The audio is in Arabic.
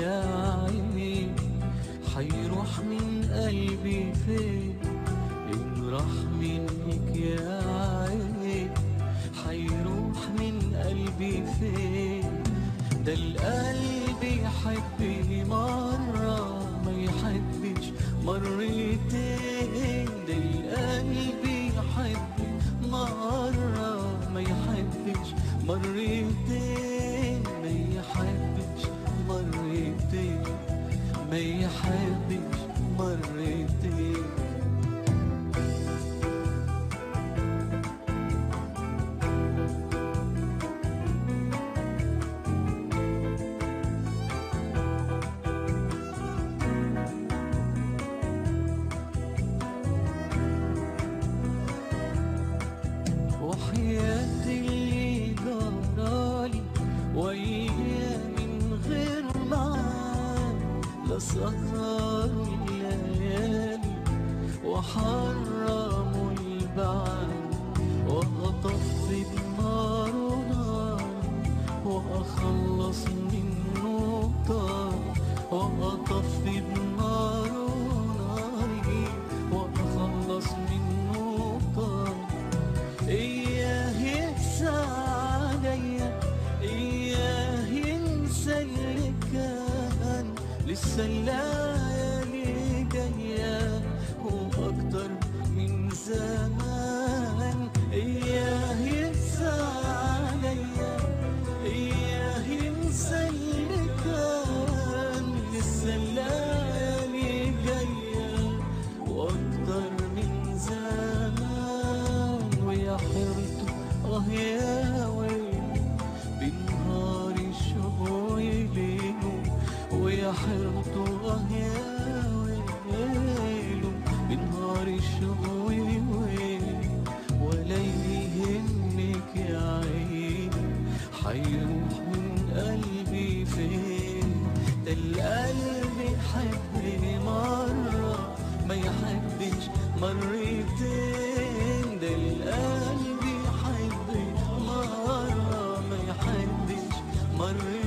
يا عيني حيروح من قلبي فين إن راح منك يا عيني. حيروح من قلبي فين ده القلب يحب مرة ما يحبش مرتين. ده القلب يحب مرة. وياه من غير معاه لسهروا الليالي وحرموا البعد وأطفي بنار نار وأخلص منه طار وأطفي بنار ناري وأخلص منه طار إياه ينسى عليا إياه ينسى اللي كان لسه الليالي جاية وأكتر من زمان. إياه ينسى عليا إياه ينسى اللي كان لسه الليالي جاية وأكتر من زمان. ويا حيرته آه يا حلمت يا ويله بنهار الشغوي ولا يهمك يا عيني حيروح من قلبي فين ده القلب قلبي مرة ما يحبش مرتين ده مرة ما يحبش مرتين